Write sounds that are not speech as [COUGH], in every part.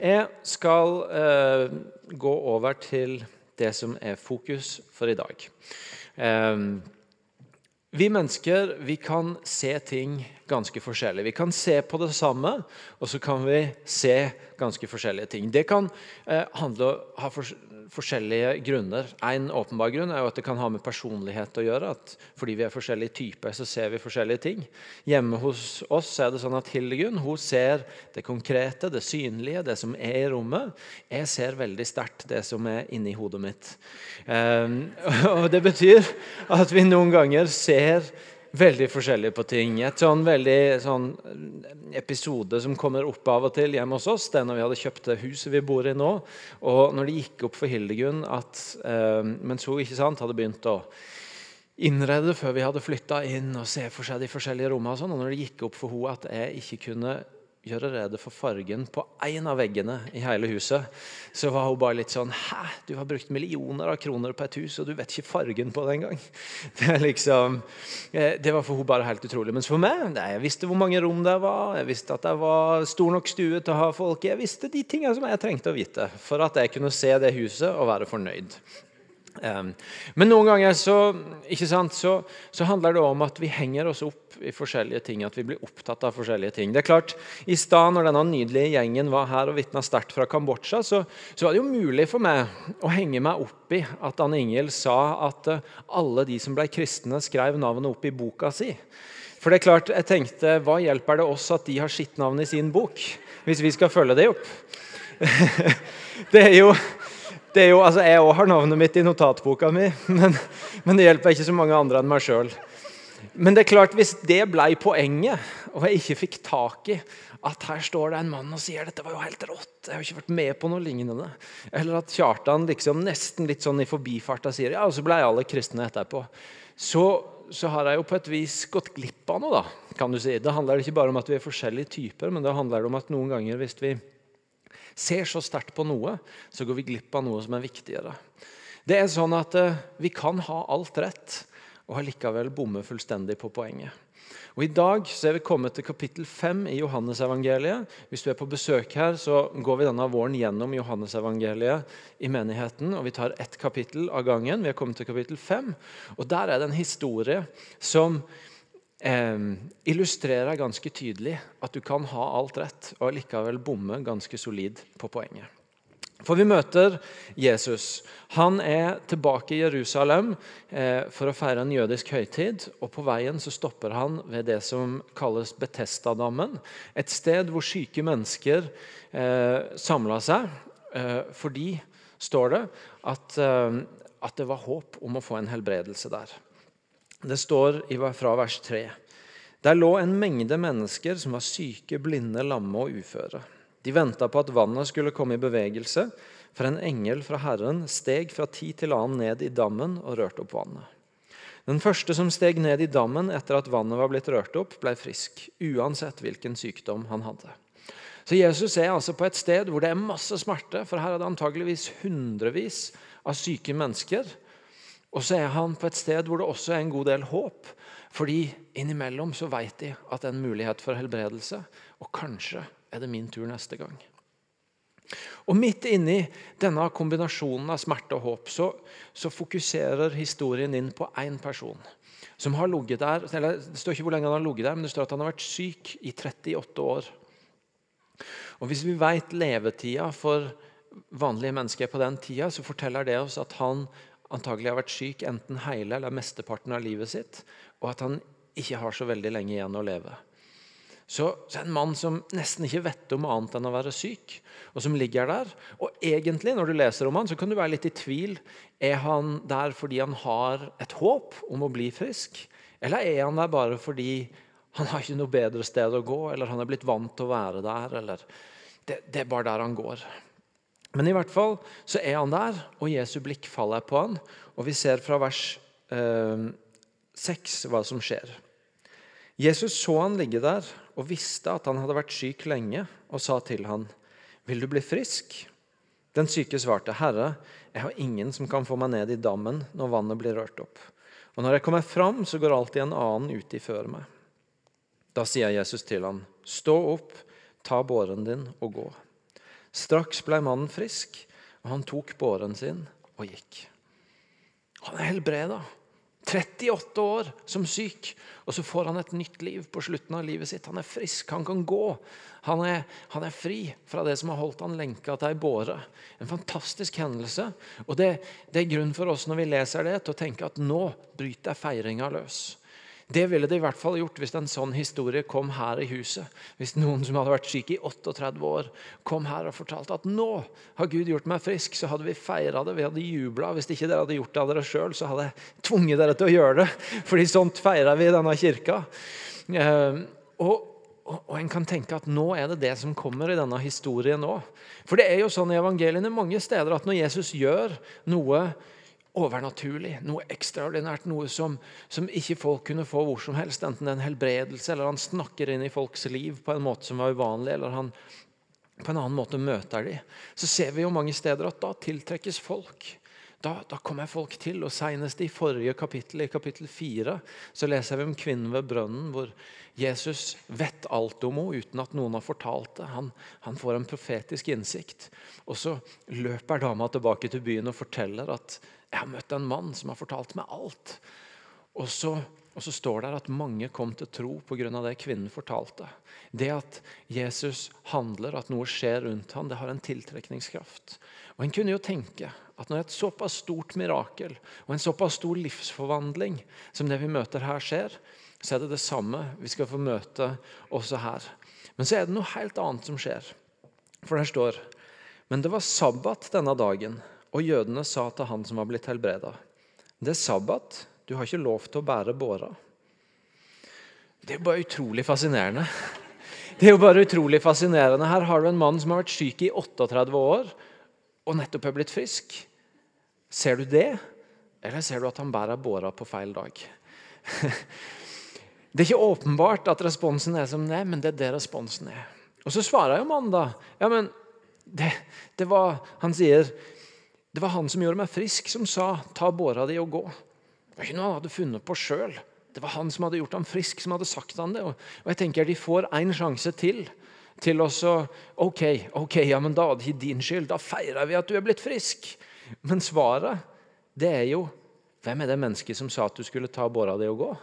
Jeg skal eh, gå over til det som er fokus for i dag. Eh, vi mennesker vi kan se ting ganske forskjellig. Vi kan se på det samme, og så kan vi se ganske forskjellige ting. Det kan eh, handle, ha for, forskjellige grunner. En åpenbar grunn er jo at det kan ha med personlighet å gjøre. at Fordi vi er forskjellige typer, så ser vi forskjellige ting. Hjemme hos oss er det sånn at Hildegunn hun ser det konkrete, det synlige, det som er i rommet. Jeg ser veldig sterkt det som er inni hodet mitt. Um, [LAUGHS] og Det betyr at vi noen ganger ser veldig forskjellig på ting. Et sånn veldig sånn episode som kommer opp av og til hjemme hos oss, det er når vi hadde kjøpt det huset vi bor i nå. Og når det gikk opp for Hildegunn at eh, mens hun ikke sant, hadde begynt å innrede før vi hadde flytta inn og se for seg de forskjellige rommene, og sånn, og når det gikk opp for henne at jeg ikke kunne gjøre rede for fargen på én av veggene i hele huset, så var hun bare litt sånn Hæ, du har brukt millioner av kroner på et hus, og du vet ikke fargen på det engang. [LAUGHS] Det, liksom, eh, det var for hun bare helt utrolig. Mens for meg, nei, jeg visste hvor mange rom det var, jeg visste at det var stor nok stue til å ha folk Jeg visste de tingene som jeg trengte å vite for at jeg kunne se det huset og være fornøyd. Men noen ganger så, sant, så, så, handler det om at vi henger oss opp i forskjellige ting. At vi blir opptatt av forskjellige ting. Det er klart, I stad når denne nydelige gjengen var her og vitna sterkt fra Kambodsja, så, så, var det jo mulig for meg å henge meg opp i at Anne Ingel sa at uh, alle de som ble kristne, skrev navnet opp i boka si. For det er klart, jeg tenkte, Hva hjelper det oss at de har sitt navn i sin bok, hvis vi skal følge det opp? [LAUGHS] det er jo det er jo, altså Jeg òg har navnet mitt i notatboka mi, [LAUGHS] men, men, det hjelper ikke så mange andre enn meg sjøl. Men det er klart, hvis det ble poenget, og jeg ikke fikk tak i at her står det en mann og sier dette var jo helt rått, jeg har ikke vært med på noe lignende, eller at Kjartan liksom nesten litt sånn i forbifarta sier ja, og så ble alle kristne etterpå, så, så har jeg jo på et vis gått glipp av noe. da, kan du si. Det handler ikke bare om at vi er forskjellige typer, men det handler om at noen ganger hvis vi ser så sterkt på noe, så går vi glipp av noe som er viktigere. Det er sånn at uh, Vi kan ha alt rett og likevel bomme fullstendig på poenget. Og I dag så er vi kommet til kapittel 5 i Johannesevangeliet. Hvis du er på besøk her, så går vi denne våren gjennom Johannesevangeliet i menigheten. og Vi tar ett kapittel av gangen. Vi har kommet til kapittel 5. Og Der er det en historie som eh, illustrerer ganske tydelig at du kan ha alt rett og likevel bomme ganske solid på poenget. For vi møter Jesus. Han er tilbake i Jerusalem eh, for å feire en jødisk høytid. og På veien så stopper han ved det som kalles Betestadammen. Et sted hvor syke mennesker eh, samla seg eh, fordi, står det, at, eh, at det var håp om å få en helbredelse der. Det står fra vers 3. Der lå en mengde mennesker som var syke, blinde, lamme og uføre. De venta på at vannet skulle komme i bevegelse, for en engel fra Herren steg fra tid til annen ned i dammen og rørte opp vannet. Den første som steg ned i dammen etter at vannet var blitt rørt opp, ble frisk, uansett hvilken sykdom han hadde. Så Jesus er altså på et sted hvor det er masse smerte, for her er det antageligvis hundrevis av syke mennesker. Og så er han på et sted hvor det også er en god del håp. Fordi innimellom så vet de at det er en mulighet for helbredelse. Og kanskje er det min tur neste gang. Og Midt inni denne kombinasjonen av smerte og håp så, så fokuserer historien inn på én person. Som har ligget der, eller Det står ikke hvor lenge han har ligget der, men det står at han har vært syk i 38 år. Og Hvis vi vet levetida for vanlige mennesker på den tida, så forteller det oss at han antagelig har vært syk enten hele eller mesteparten av livet sitt, og at han ikke har så veldig lenge igjen å leve. Så, så En mann som nesten ikke vet om annet enn å være syk, og som ligger der. Og egentlig, når du leser om han, så kan du være litt i tvil. Er han der fordi han har et håp om å bli frisk, eller er han der bare fordi han har ikke noe bedre sted å gå, eller han er blitt vant til å være der, eller det, det er bare der han går. Men i hvert fall så er han der, og Jesu blikk faller på han. Og vi ser fra vers eh, 6 hva som skjer. Jesus så han ligge der og visste at han hadde vært syk lenge, og sa til han, 'Vil du bli frisk?' Den syke svarte, 'Herre, jeg har ingen som kan få meg ned i dammen når vannet blir rørt opp.' 'Og når jeg kommer fram, så går alltid en annen uti før meg.' Da sier Jesus til han, 'Stå opp, ta båren din og gå.' Straks ble mannen frisk, og han tok båren sin og gikk. Han er helbreda. 38 år som syk, og så får han et nytt liv på slutten av livet sitt. Han er frisk, han kan gå. Han er, han er fri fra det som har holdt han lenka til ei båre. En fantastisk hendelse. Og det, det, er grunn for oss når vi leser det, til å tenke at nå bryter feiringa løs. Det ville det i hvert fall gjort hvis en sånn historie kom her i huset. Hvis noen som hadde vært syk i 38 år, kom her og fortalte at nå har Gud gjort meg frisk, så hadde vi feira det, vi hadde jubla. Hvis ikke dere hadde gjort det av dere sjøl, så hadde jeg tvunget dere til å gjøre det. Fordi sånt feirer vi i denne kirka. Eh, og, og, en kan tenke at nå er det det som kommer i denne historien òg. For det er jo sånn i evangeliene mange steder at når Jesus gjør noe overnaturlig, noe ekstraordinært, noe som, som, ikke folk kunne få hvor som helst. Enten det er en helbredelse, eller han snakker inn i folks liv på en måte som var uvanlig, eller han på en annen måte møter de. Så ser vi jo mange steder at da tiltrekkes folk. Da, da kommer folk til. og Senest i forrige kapittel, i kapittel 4, så leser vi om kvinnen ved brønnen, hvor Jesus vet alt om henne uten at noen har fortalt det. Han, han får en profetisk innsikt. Og så løper dama tilbake til byen og forteller at jeg har møtt en mann som har fortalt meg alt. Og så, og så står det at mange kom til tro pga. det kvinnen fortalte. Det at Jesus handler, at noe skjer rundt ham, det har en tiltrekningskraft. Og En kunne jo tenke at når et såpass stort mirakel og en såpass stor livsforvandling som det vi møter her, skjer, så er det det samme vi skal få møte også her. Men så er det noe helt annet som skjer. For der står Men det var sabbat denne dagen. Og jødene sa til han som var blitt helbreda, det er sabbat, du har ikke lov til å bære båra. Det er jo bare utrolig fascinerende. Det er jo bare utrolig fascinerende. Her har du en mann som har vært syk i 38 år og nettopp er blitt frisk. Ser du det, eller ser du at han bærer båra på feil dag? [LAUGHS] Det er ikke åpenbart at responsen er som det, men det er det responsen er. Og Så svarer jo mannen da ja, men det, det var, Han sier det var han som gjorde meg frisk, som sa 'ta båra di og gå'. Det var ikke noe han hadde funnet på sjøl. Det var han som hadde gjort ham frisk, som hadde sagt han det. Og, jeg tenker De får én sjanse til til å OK, ok, ja, men da ikke din skyld. Da feirer vi at du er blitt frisk. Men svaret, det er jo Hvem er det mennesket som sa at du skulle ta båra di og gå?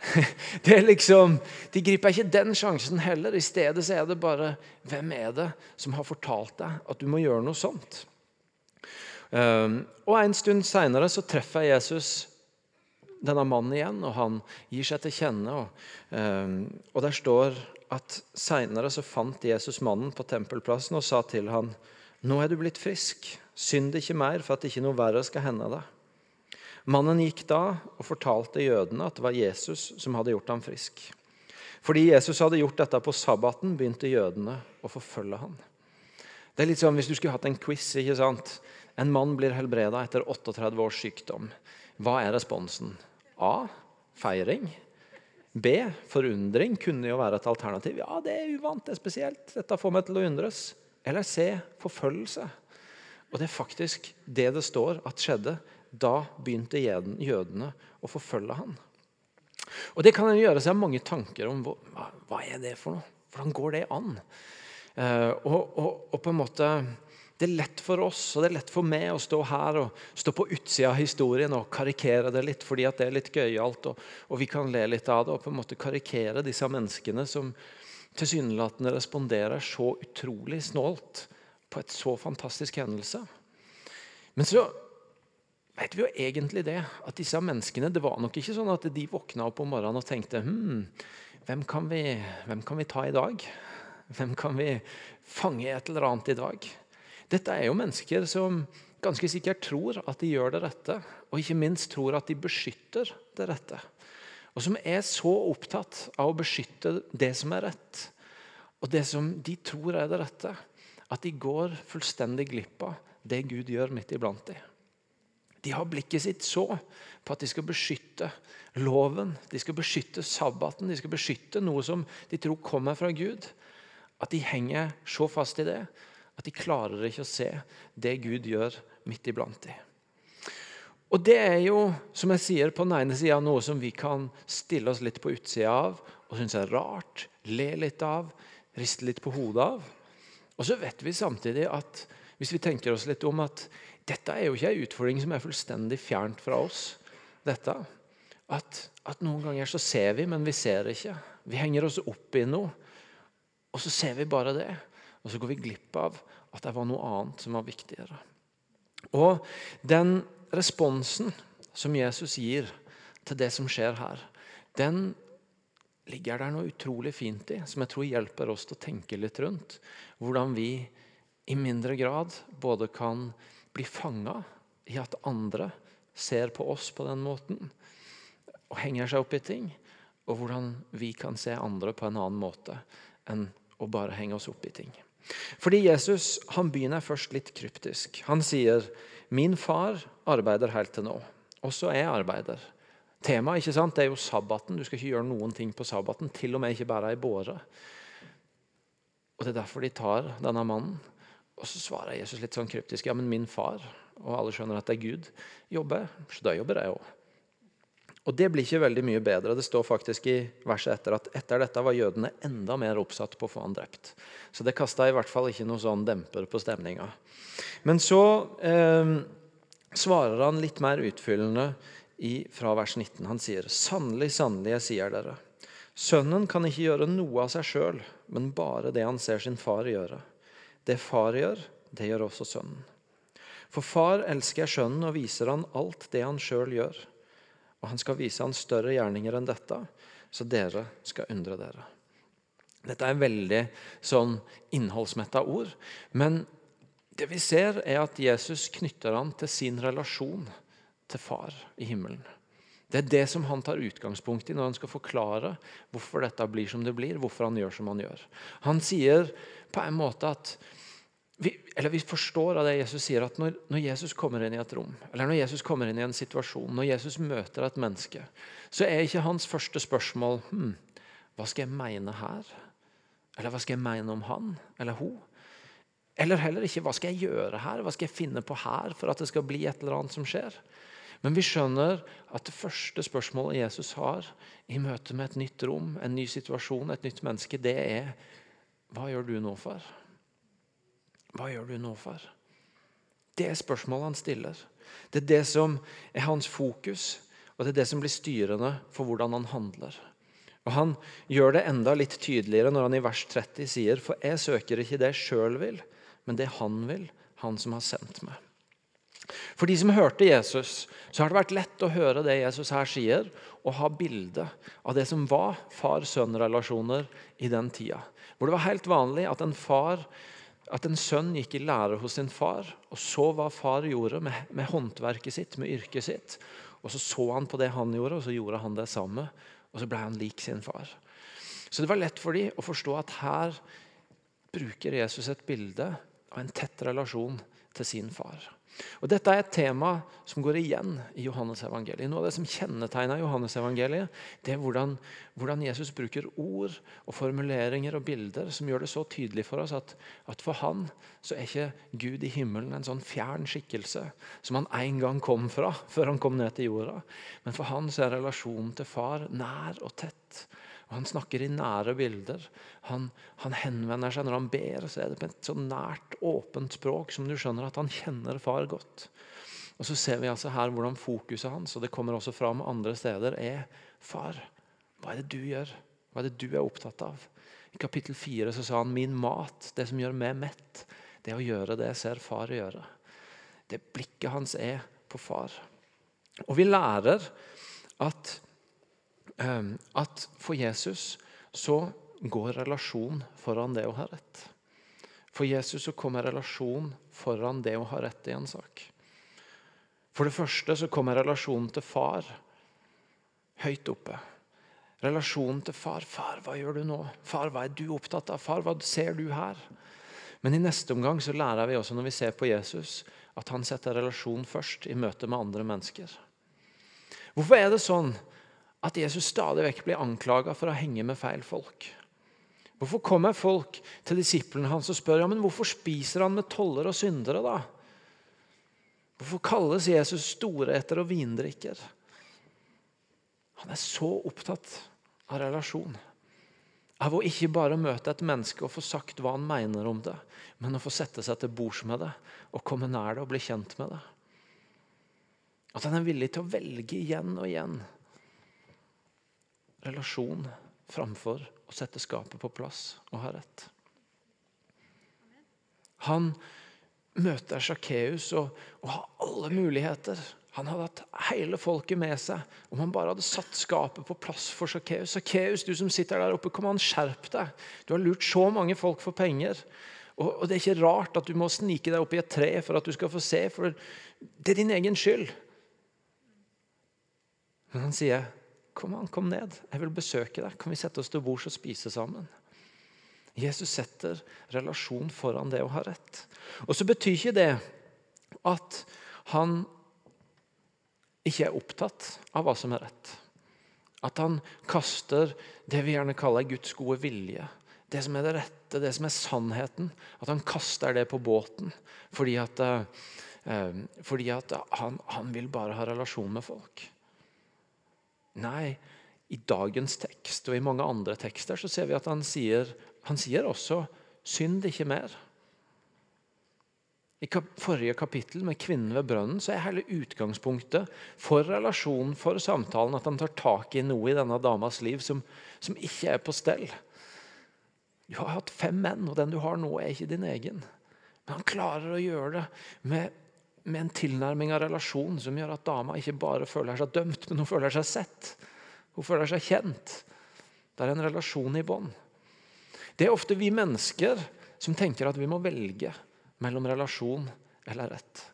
[LAUGHS] Det er liksom, De griper ikke den sjansen heller. I stedet så er det bare Hvem er det som har fortalt deg at du må gjøre noe sånt? Ehm, og En stund seinere treffer Jesus denne mannen igjen, og han gir seg til kjenne. Og, ehm, og Der står at seinere fant Jesus mannen på tempelplassen og sa til han, nå er du blitt frisk, synd ikke mer for at ikke noe verre skal hende deg. Mannen gikk da og fortalte jødene at det var Jesus som hadde gjort ham frisk. Fordi Jesus hadde gjort dette på sabbaten, begynte jødene å forfølge ham. Det er litt sånn Hvis du skulle hatt en quiz ikke sant? En mann blir helbreda etter 38 års sykdom. Hva er responsen? A. Feiring. B. Forundring kunne jo være et alternativ. Ja, det er uvant, det er spesielt. Dette får meg til å undres. Eller C. Forfølgelse. Og det er faktisk det det står at skjedde. Da begynte jødene å forfølge han. Og Det kan en gjøre seg mange tanker om. Hva, hva er det for noe? Hvordan går det an? Uh, og, og, og, på en måte det er lett for oss og det er lett for meg å stå her og stå på utsida av historien og karikere det litt fordi at det er litt gøyalt, og, og vi kan le litt av det. Og på en måte karikere disse menneskene som tilsynelatende responderer så utrolig snålt på et så fantastisk hendelse. Men så vet vi jo egentlig det, at disse menneskene Det var nok ikke sånn at de våkna opp om morgenen og tenkte hm, hvem kan, vi, hvem kan vi ta i dag? Hvem kan vi fange et eller annet i dag? Dette er jo mennesker som ganske sikkert tror at de gjør det rette, og ikke minst tror at de beskytter det rette. Og som er så opptatt av å beskytte det som er rett, og det som de tror er det rette, at de går fullstendig glipp av det Gud gjør midt iblant dem. De har blikket sitt så på at de skal beskytte loven, de skal beskytte sabbaten, de skal beskytte noe som de tror kommer fra Gud. At de henger så fast i det at de klarer ikke å se det Gud gjør midt iblant dem. Og Det er jo som jeg sier, på den ene sida noe som vi kan stille oss litt på utsida av og synes er rart, le litt av, riste litt på hodet av. Og så vet vi samtidig at hvis vi tenker oss litt om at dette er jo ikke en utfordring som er fullstendig fjernt fra oss. dette. At, at noen ganger så ser vi, men vi ser ikke. Vi henger oss opp i noe, og så ser vi bare det. Og så går vi glipp av at det var noe annet som var viktigere. Og den responsen som Jesus gir til det som skjer her, den ligger der noe utrolig fint i, som jeg tror hjelper oss til å tenke litt rundt. Hvordan vi i mindre grad både kan bli fanga i at andre ser på oss på den måten og henger seg opp i ting, og hvordan vi kan se andre på en annen måte enn å bare henge oss opp i ting. Fordi Jesus han begynner først litt kryptisk. Han sier 'Min far arbeider helt til nå'. Også jeg arbeider. Temaet ikke sant, det er jo sabbaten. Du skal ikke gjøre noen ting på sabbaten, til og med ikke bare ei båre. Og Det er derfor de tar denne mannen. Og Så svarer Jesus litt sånn kryptisk ja, men min far, og alle skjønner at det er Gud, jobber, så da jobber jeg òg. Og Det blir ikke veldig mye bedre. Det står faktisk i verset etter at etter dette var jødene enda mer oppsatt på å få han drept. Så det kasta i hvert fall ikke noe sånn demper på stemninga. Men så eh, svarer han litt mer utfyllende i, fra vers 19. Han sier, 'Sannelig, sannelig, jeg sier dere:" Sønnen kan ikke gjøre noe av seg sjøl, men bare det han ser sin far gjøre. Det far gjør, det gjør også sønnen. For far elsker sønnen og viser han alt det han sjøl gjør. Og han skal vise han større gjerninger enn dette, så dere skal undre dere. Dette er veldig sånn innholdsmetta ord. Men det vi ser, er at Jesus knytter han til sin relasjon til far i himmelen. Det er det som han tar utgangspunkt i når han skal forklare hvorfor dette blir som det blir, hvorfor han gjør som han gjør. Han sier på en måte at vi, eller vi forstår av det Jesus sier, at når, når, Jesus kommer inn i et rom, eller når Jesus kommer inn i en situasjon, når Jesus møter et menneske, så er ikke hans første spørsmål hm, hva skal jeg mene her? Eller hva skal jeg mene om han eller hun? Eller heller ikke hva skal jeg gjøre her? Hva skal jeg finne på her for at det skal bli et eller annet som skjer? Men vi skjønner at det første spørsmålet Jesus har i møte med et nytt rom, en ny situasjon, et nytt menneske, det er hva gjør du nå for? Hva gjør du nå far? Det er spørsmålet han stiller. Det er det som er hans fokus, og det er det som blir styrende for hvordan han handler. Og Han gjør det enda litt tydeligere når han i vers 30 sier, for jeg søker ikke det jeg sjøl vil, men det han vil, han som har sendt meg. For de som hørte Jesus, så har det vært lett å høre det Jesus her sier, og ha bilde av det som var far-sønn-relasjoner i den tida. Hvor det var helt vanlig at en, far, at en sønn gikk i lære hos sin far, og så hva far gjorde med, med håndverket sitt, med yrket sitt. Og så så han på det han gjorde, og så gjorde han det samme. Og så ble han lik sin far. Så det var lett for dem å forstå at her bruker Jesus et bilde av en tett relasjon til sin far. Og Dette er et tema som går igjen i Johannes-evangeliet. Noe av det som kjennetegner Johannes-evangeliet, det er hvordan, hvordan, Jesus bruker ord og formuleringer og bilder som gjør det så tydelig for oss at, at, for han så er ikke Gud i himmelen en sånn fjern skikkelse som han en gang kom fra før han kom ned til jorda. Men for han så er relasjonen til far nær og tett. Og Han snakker i nære bilder. Han, han, henvender seg når han ber, så er det på et så nært, åpent språk som du skjønner at han kjenner far godt. Og Så ser vi altså her hvordan fokuset hans, og det kommer også fram andre steder, er far. Hva er det du gjør? Hva er det du er opptatt av? I kapittel 4 så sa han min mat, det som gjør meg mett, det å gjøre det jeg ser far gjøre. Det blikket hans er på far. Og vi lærer at at for Jesus så går relasjon foran det å ha rett. For Jesus så kommer relasjon foran det å ha rett i en sak. For det første så kommer relasjonen til far høyt oppe. Relasjonen til far. 'Far, hva gjør du nå?' 'Far, hva er du opptatt av?' 'Far, hva ser du her?' Men i neste omgang så lærer vi også når vi ser på Jesus, at han setter relasjon først i møte med andre mennesker. Hvorfor er det sånn at Jesus stadig vekk blir anklaga for å henge med feil folk. Hvorfor kommer folk til disiplene hans og spør ja, men hvorfor spiser han med toller og syndere? da? Hvorfor kalles Jesus storeter og vindrikker? Han er så opptatt av relasjon Av å ikke bare møte et menneske og få sagt hva han mener om det, men å få sette seg til bords med det og komme nær det og bli kjent med det. At han er villig til å velge igjen og igjen relasjon framfor å sette skapet på plass og ha rett. Han møter Sakkeus og, og har alle muligheter. Han hadde hatt hele folket med seg om han bare hadde satt skapet på plass for Sakkeus. Sakkeus, du som sitter der oppe, kom an, skjerp deg. Du har lurt så mange folk for penger. Og, og Det er ikke rart at du må snike deg opp i et tre for at du skal få se, for det er din egen skyld. Men han sier, 'Kom an, kom ned. Jeg vil besøke deg. Kan vi sette oss til bords og spise sammen?' Jesus setter relasjon foran det å ha rett. Og så betyr ikke det at han ikke er opptatt av hva som er rett. At han kaster det vi gjerne kaller Guds gode vilje. Det som er det rette, det som er sannheten. At han kaster det på båten fordi at, eh, fordi at han, han vil bare ha relasjon med folk. Nei, i dagens tekst og i mange andre tekster så ser vi at han sier, han sier også 'synd ikke mer'. I forrige kapittel med kvinnen ved brønnen så er hele utgangspunktet for relasjonen, for samtalen, at han tar tak i noe i denne damas liv som, som ikke er på stell. Du har hatt fem menn, og den du har nå, er ikke din egen. Men han klarer å gjøre det med, med en tilnærming av relasjon som gjør at dama ikke bare føler seg dømt, men hun føler seg sett. Hun føler seg kjent. Det er en relasjon i bånd. Det er ofte vi mennesker som tenker at vi må velge mellom relasjon eller rett.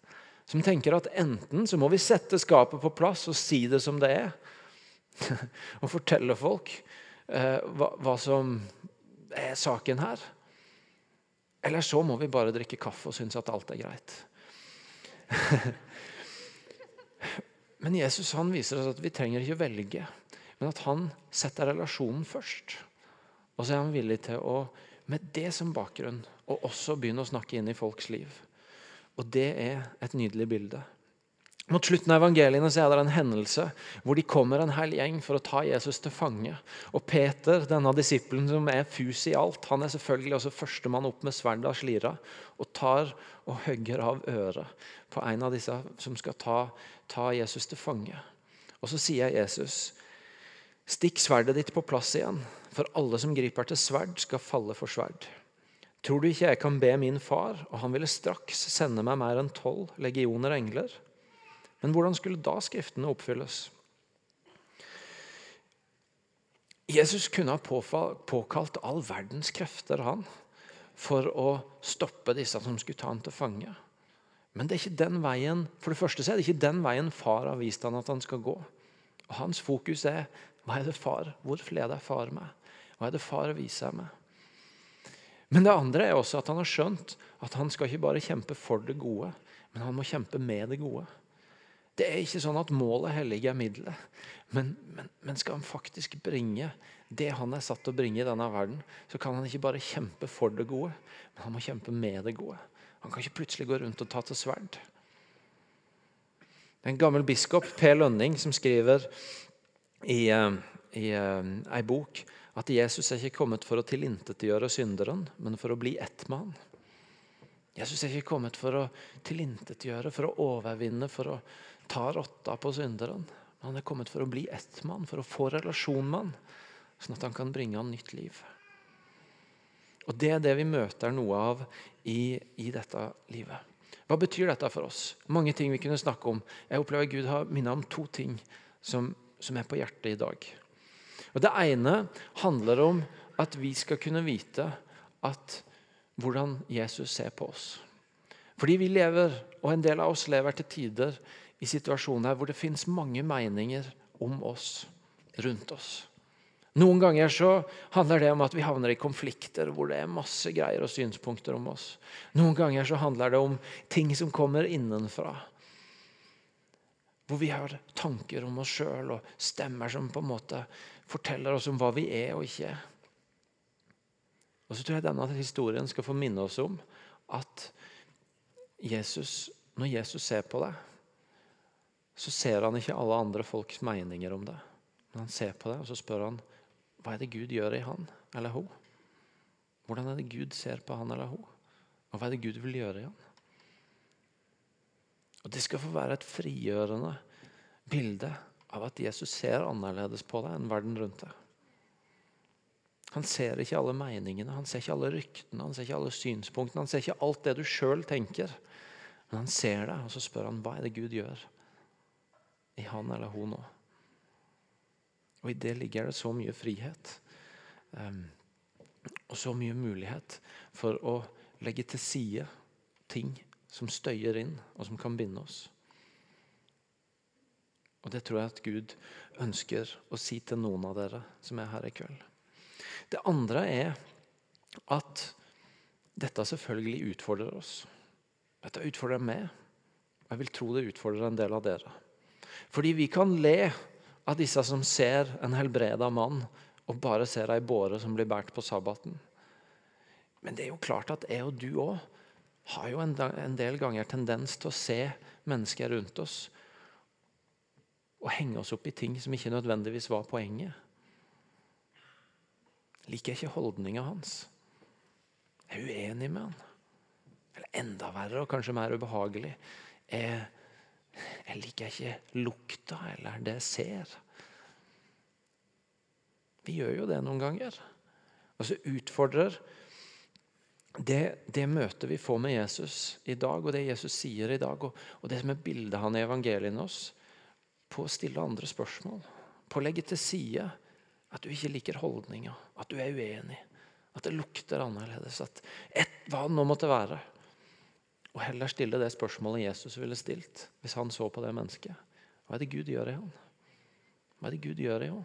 Som tenker at enten så må vi sette skapet på plass og si det som det er. [LAUGHS] og fortelle folk eh, hva, hva som er saken her. Eller så må vi bare drikke kaffe og synes at alt er greit. [LAUGHS] Men Jesus han viser oss at vi trenger ikke å velge, men at han setter relasjonen først. Og så er han villig til å, med det som bakgrunn, og også begynne å snakke inn i folks liv. Og det er et nydelig bilde. Mot slutten av evangeliene så er det en hendelse hvor de kommer en hel gjeng for å ta Jesus til fange. Og Peter, denne disippelen som er fus i alt, han er selvfølgelig også førstemann opp med sverdet av slira og tar og hogger av øret på en av disse som skal ta, ta Jesus til fange. Og så sier Jesus, stikk sverdet ditt på plass igjen, for alle som griper til sverd, skal falle for sverd. Tror du ikke jeg kan be min far, og han ville straks sende meg mer enn tolv legioner engler? Men hvordan skulle da Skriftene oppfylles? Jesus kunne ha påkalt all verdens krefter han, for å stoppe disse som skulle ta han til fange. Men det er ikke den veien, for det første er det ikke den veien far har vist han at han skal gå. Og Hans fokus er hva er det far, hvor leder far meg? Hva er det far viser meg? Men det andre er også at han har skjønt at han skal ikke bare kjempe for det gode, men han må kjempe med det gode. Det er ikke sånn at målet helliger middelet. Men, men, men, skal han faktisk bringe det han er satt til å bringe i denne verden, så kan han ikke bare kjempe for det gode, men han må kjempe med det gode. Han kan ikke plutselig gå rundt og ta til sverd. Det er en gammel biskop, Per Lønning, som skriver i, eh, i uh, ei bok at Jesus er ikke kommet for å tilintetgjøre synderen, men for å bli ett med han. Jesus er ikke kommet for å tilintetgjøre, for å overvinne, for å ta rotta på synderen. Han er kommet for å bli ett mann, for å få relasjon med han, sånn at han kan bringe han nytt liv. Og Det er det vi møter noe av i, i dette livet. Hva betyr dette for oss? Mange ting vi kunne snakke om. Jeg opplever Gud har minnet om to ting som, som er på hjertet i dag. Og Det ene handler om at vi skal kunne vite at hvordan Jesus ser på oss. Fordi vi lever, og en del av oss lever til tider i situasjoner hvor det fins mange meninger om oss, rundt oss. Noen ganger så handler det om at vi havner i konflikter hvor det er masse greier og synspunkter om oss. Noen ganger så handler det om ting som kommer innenfra. Hvor vi har tanker om oss sjøl og stemmer som på en måte forteller oss om hva vi er og ikke er. Og så tror jeg denne historien skal få minne oss om at Jesus, når Jesus ser på deg, så ser han ikke alle andre folks meninger om det. Men han ser på det, og så spør han hva er det Gud gjør i han eller hun? Hvordan er det Gud ser på han eller hun? Og hva er det Gud vil gjøre i han? Og Det skal få være et frigjørende bilde av at Jesus ser annerledes på deg enn verden rundt deg. Han ser ikke alle meningene, han ser ikke alle ryktene, han ser ikke alle synspunktene. Han ser ikke alt det du sjøl tenker. Men han ser deg, og så spør han hva er det Gud gjør i han eller hun nå. Og i det ligger det så mye frihet. Um, og så mye mulighet for å legge til side ting som støyer inn, og som kan binde oss. Og Det tror jeg at Gud ønsker å si til noen av dere som er her i kveld. Det andre er at dette selvfølgelig utfordrer oss. Dette utfordrer meg. Jeg vil tro det utfordrer en del av dere. Fordi vi kan le av disse som ser en helbreda mann og bare ser ei båre som blir båret på sabbaten. Men det er jo klart at jeg og du òg har jo en del ganger tendens til å se mennesker rundt oss og henge oss opp i ting som ikke nødvendigvis var poenget. Liker ikke holdninga hans. Jeg er uenig med han. Eller enda verre og kanskje mer ubehagelig. Jeg, jeg liker ikke lukta eller det jeg ser. Vi gjør jo det noen ganger. Og så utfordrer det, det møtet vi får med Jesus i dag, og det Jesus sier i dag, og, og det som er bildet han i evangeliet oss, på å stille andre spørsmål. På å legge til side at du ikke liker holdninga, at du er uenig, at det lukter annerledes. at et, Hva det nå måtte være. Og heller stille det spørsmålet Jesus ville stilt hvis han så på det mennesket. Hva er det Gud gjør i han? Hva er det Gud gjør i han?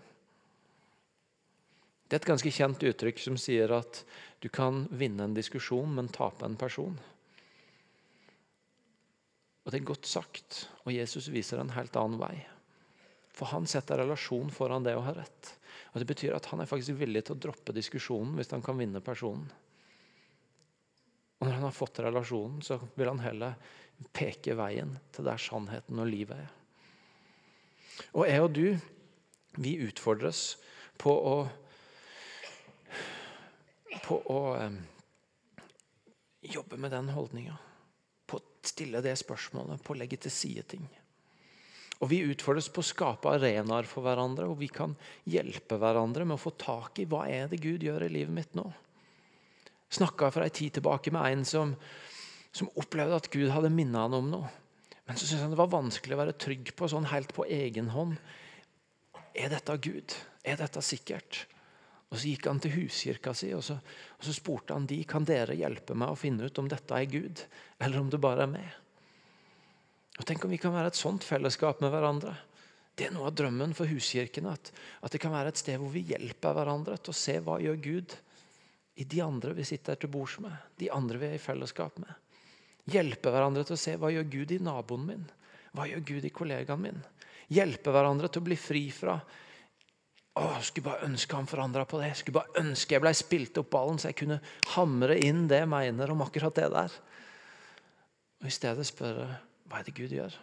Det er et ganske kjent uttrykk som sier at du kan vinne en diskusjon, men tape en person. Og Det er godt sagt, og Jesus viser en helt annen vei. For han setter relasjon foran det å ha rett. Og Det betyr at han er faktisk villig til å droppe diskusjonen hvis han kan vinne personen. Og Når han har fått relasjonen, så vil han heller peke veien til der sannheten og livet er. Og jeg og du, vi utfordres på å på å eh, jobbe med den holdninga. På å stille det spørsmålet, på å legge til side ting. Og Vi utfordres på å skape arenaer for hverandre, og vi kan hjelpe hverandre med å få tak i hva er det Gud gjør i livet mitt nå. Snakka for ei tid tilbake med en som, som opplevde at Gud hadde minnet han om noe. Men så syntes han det var vanskelig å være trygg på sånn helt på egen hånd. Er dette Gud? Er dette sikkert? Og Så gikk han til huskirka si og så, og så spurte han de, kan dere hjelpe meg å finne ut om dette er Gud, eller om det bare er meg. Og Tenk om vi kan være et sånt fellesskap med hverandre. Det er noe av drømmen for huskirkene. At, at det kan være et sted hvor vi hjelper hverandre til å se hva gjør Gud i de andre vi sitter til bords med, de andre vi er i fellesskap med. Hjelpe hverandre til å se hva gjør Gud i naboen min, hva gjør Gud i kollegaen min. Hjelpe hverandre til å bli fri fra å, skulle bare ønske han forandra på det. Skulle bare ønske jeg ble spilt opp ballen, så jeg kunne hamre inn det jeg mener om akkurat det der. Og i stedet spørre hva er det Gud gjør?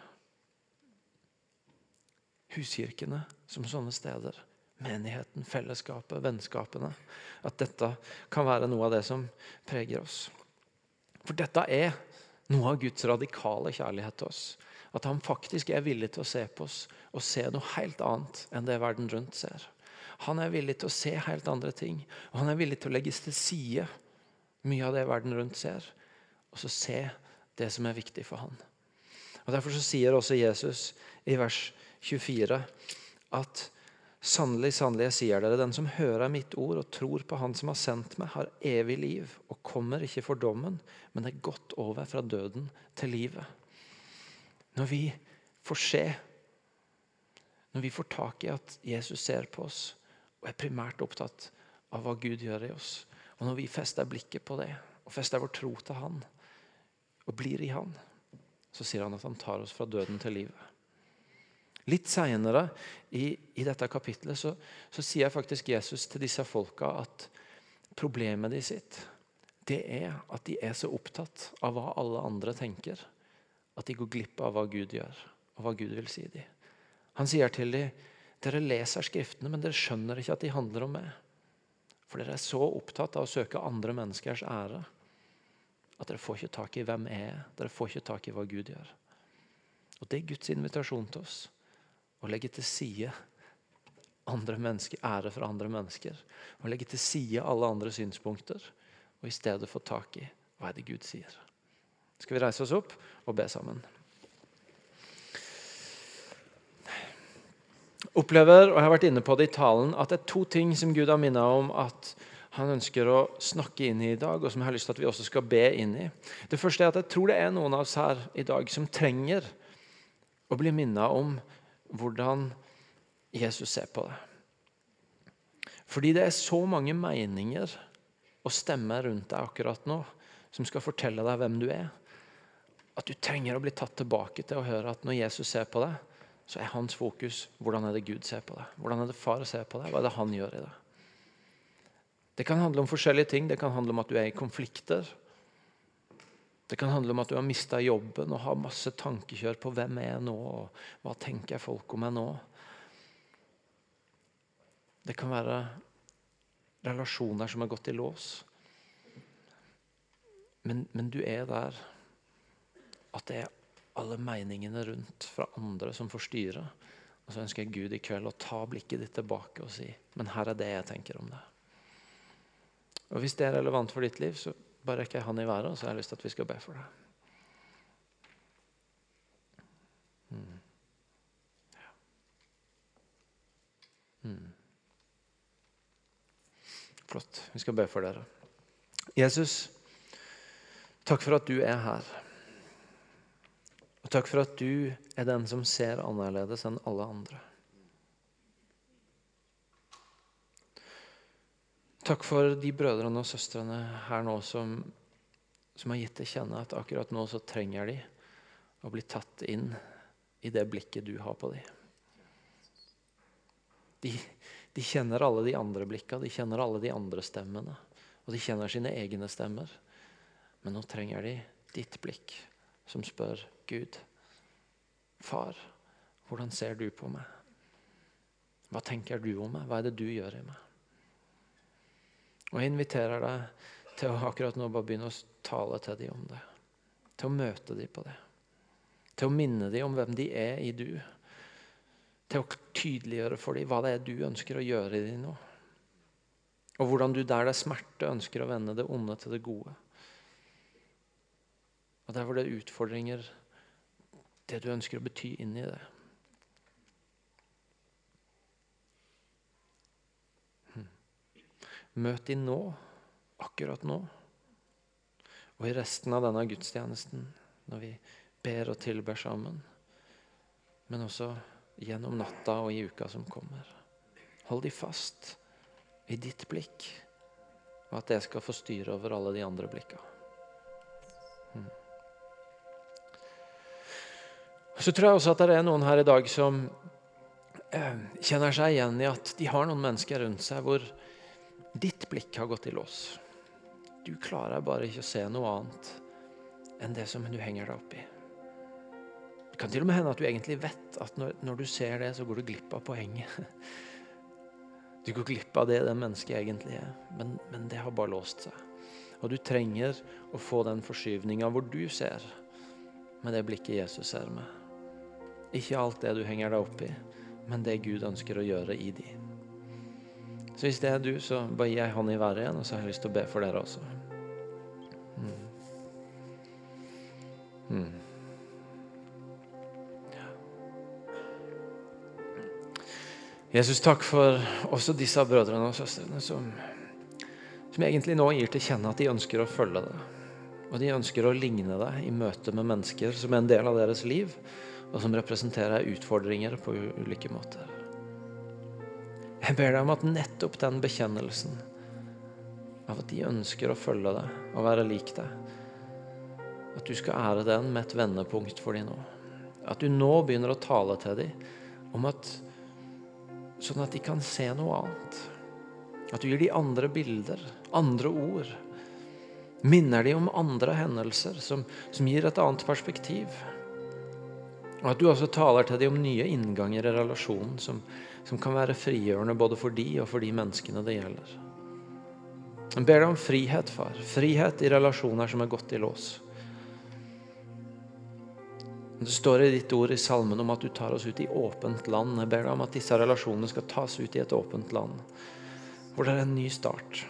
Huskirkene som sånne steder. Menigheten, fellesskapet, vennskapene. At dette kan være noe av det som preger oss. For dette er noe av Guds radikale kjærlighet til oss. At han faktisk er villig til å se på oss og se noe helt annet enn det verden rundt ser. Han er villig til å se helt andre ting. Og han er villig til å legges til side mye av det verden rundt ser, og så se det som er viktig for han. Og Derfor så sier også Jesus i vers 24 at Sannelig, sannelig, jeg sier dere, den som hører mitt ord og tror på Han som har sendt meg, har evig liv og kommer ikke for dommen, men er gått over fra døden til livet. Når vi får se, når vi får tak i at Jesus ser på oss, og er primært opptatt av hva Gud gjør i oss. Og Når vi fester blikket på det, og fester vår tro til Han, og blir i Han, så sier han at han tar oss fra døden til livet. Litt seinere i, i, dette kapitlet så, så, sier faktisk Jesus til disse folka at problemet de sitt, det er at de er så opptatt av hva alle andre tenker, at de går glipp av hva Gud gjør, og hva Gud vil si dem. Han sier til dem dere leser Skriftene, men dere skjønner ikke at de handler om meg. For dere er så opptatt av å søke andre menneskers ære at dere får ikke tak i hvem jeg er. Dere får ikke tak i hva Gud gjør. Og Det er Guds invitasjon til oss. Å legge til side andre mennesker, ære for andre mennesker. Å legge til side alle andre synspunkter, og i stedet få tak i hva er det Gud sier. Skal vi reise oss opp og be sammen? Opplever, og jeg har vært inne på det i talen, at det er to ting som Gud har minnet om at han ønsker å snakke inn i i dag, og som jeg har lyst til at vi også skal be inn i. Det første er at jeg tror det er noen av oss her i dag som trenger å bli minnet om hvordan Jesus ser på det. Fordi det er så mange meninger og stemmer rundt deg akkurat nå som skal fortelle deg hvem du er, at du trenger å bli tatt tilbake til å høre at når Jesus ser på deg, så er hans fokus hvordan er det Gud ser på deg? Hvordan er det far ser på deg? Hva er det han gjør i deg? Det kan handle om forskjellige ting. Det kan handle om at du er i konflikter. Det kan handle om at du har mista jobben og har masse tankekjør på hvem er jeg nå, og hva tenker folk om meg nå. Det kan være relasjoner som har gått i lås. Men, men du er der at det er alle meningene rundt fra andre som forstyrrer. Og så ønsker jeg Gud i kveld å ta blikket ditt tilbake og si men her er det jeg tenker om det. Og Hvis det er relevant for ditt liv, så bare jeg han i været, så har jeg lyst til at vi skal be for deg. Mm. Mm. Flott. Vi skal be for dere. Jesus, takk for at du er her. Og takk for at du er den som ser annerledes enn alle andre. Takk for de brødrene og søstrene her nå som, som har gitt til kjenne at akkurat nå så trenger de å bli tatt inn i det blikket du har på dem. De, de kjenner alle de andre blikka, de kjenner alle de andre stemmene. Og de kjenner sine egne stemmer. Men nå trenger de ditt blikk, som spør Gud. Far, hvordan ser du på meg? Hva tenker du om meg? Hva er det du gjør i meg? Og jeg inviterer deg til å akkurat nå bare begynne å tale til dem om det. Til å møte dem på det. Til å minne dem om hvem de er i du. Til å tydeliggjøre for dem hva det er du ønsker å gjøre i dem nå. Og hvordan du der det er smerte, ønsker å vende det onde til det gode. Og der hvor det er utfordringer, det du ønsker å bety inn i det. Møt dem nå, akkurat nå. Og i resten av denne gudstjenesten, når vi ber og tilber sammen. Men også gjennom natta og i uka som kommer. Hold de fast i ditt blikk, og at det skal få styre over alle de andre blikka. Hmm. Så tror jeg også at det er noen her i dag som eh, kjenner seg igjen i at de har noen mennesker rundt seg hvor Ditt blikk har gått i lås. Du klarer bare ikke å se noe annet enn det som du henger deg opp i. Det kan til og med hende at du egentlig vet at når, når du ser det, så går du glipp av poenget. [LAUGHS] Du går glipp av det det mennesket egentlig er, men, men det har bare låst seg. Og du trenger å få den forskyvninga hvor du ser med det blikket Jesus ser med. Ikke alt det du henger deg opp i, men det Gud ønsker å gjøre i de. Så hvis det er du, så bare gi jeg hånd i været igjen, og så har jeg lyst til å be for dere også. Mm. Mm. Jesus, takk for også disse brødrene og søstrene som, som egentlig nå gir til kjenne at de ønsker å følge deg. Og de ønsker å ligne deg i møte med mennesker som er en del av deres liv, og som representerer utfordringer på ulike måter. Jeg ber deg om at nettopp den bekjennelsen av at de ønsker å følge deg og være lik deg, at du skal ære den med et vendepunkt for dem nå. At du nå begynner å tale til dem om at sånn at de kan se noe annet. At du gir dem andre bilder, andre ord. Minner dem om andre hendelser som, som gir et annet perspektiv. Og at du også taler til dem om nye innganger i relasjonen som, som kan være frigjørende både for de og for de menneskene det gjelder. Jeg ber deg om frihet, far. Frihet i relasjoner som er gått i lås. Det står i ditt ord i salmen om at du tar oss ut i åpent land. Jeg ber deg om at disse relasjonene skal tas ut i et åpent land, hvor det er en ny start.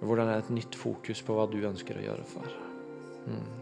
Hvor det er et nytt fokus på hva du ønsker å gjøre, far. Mm.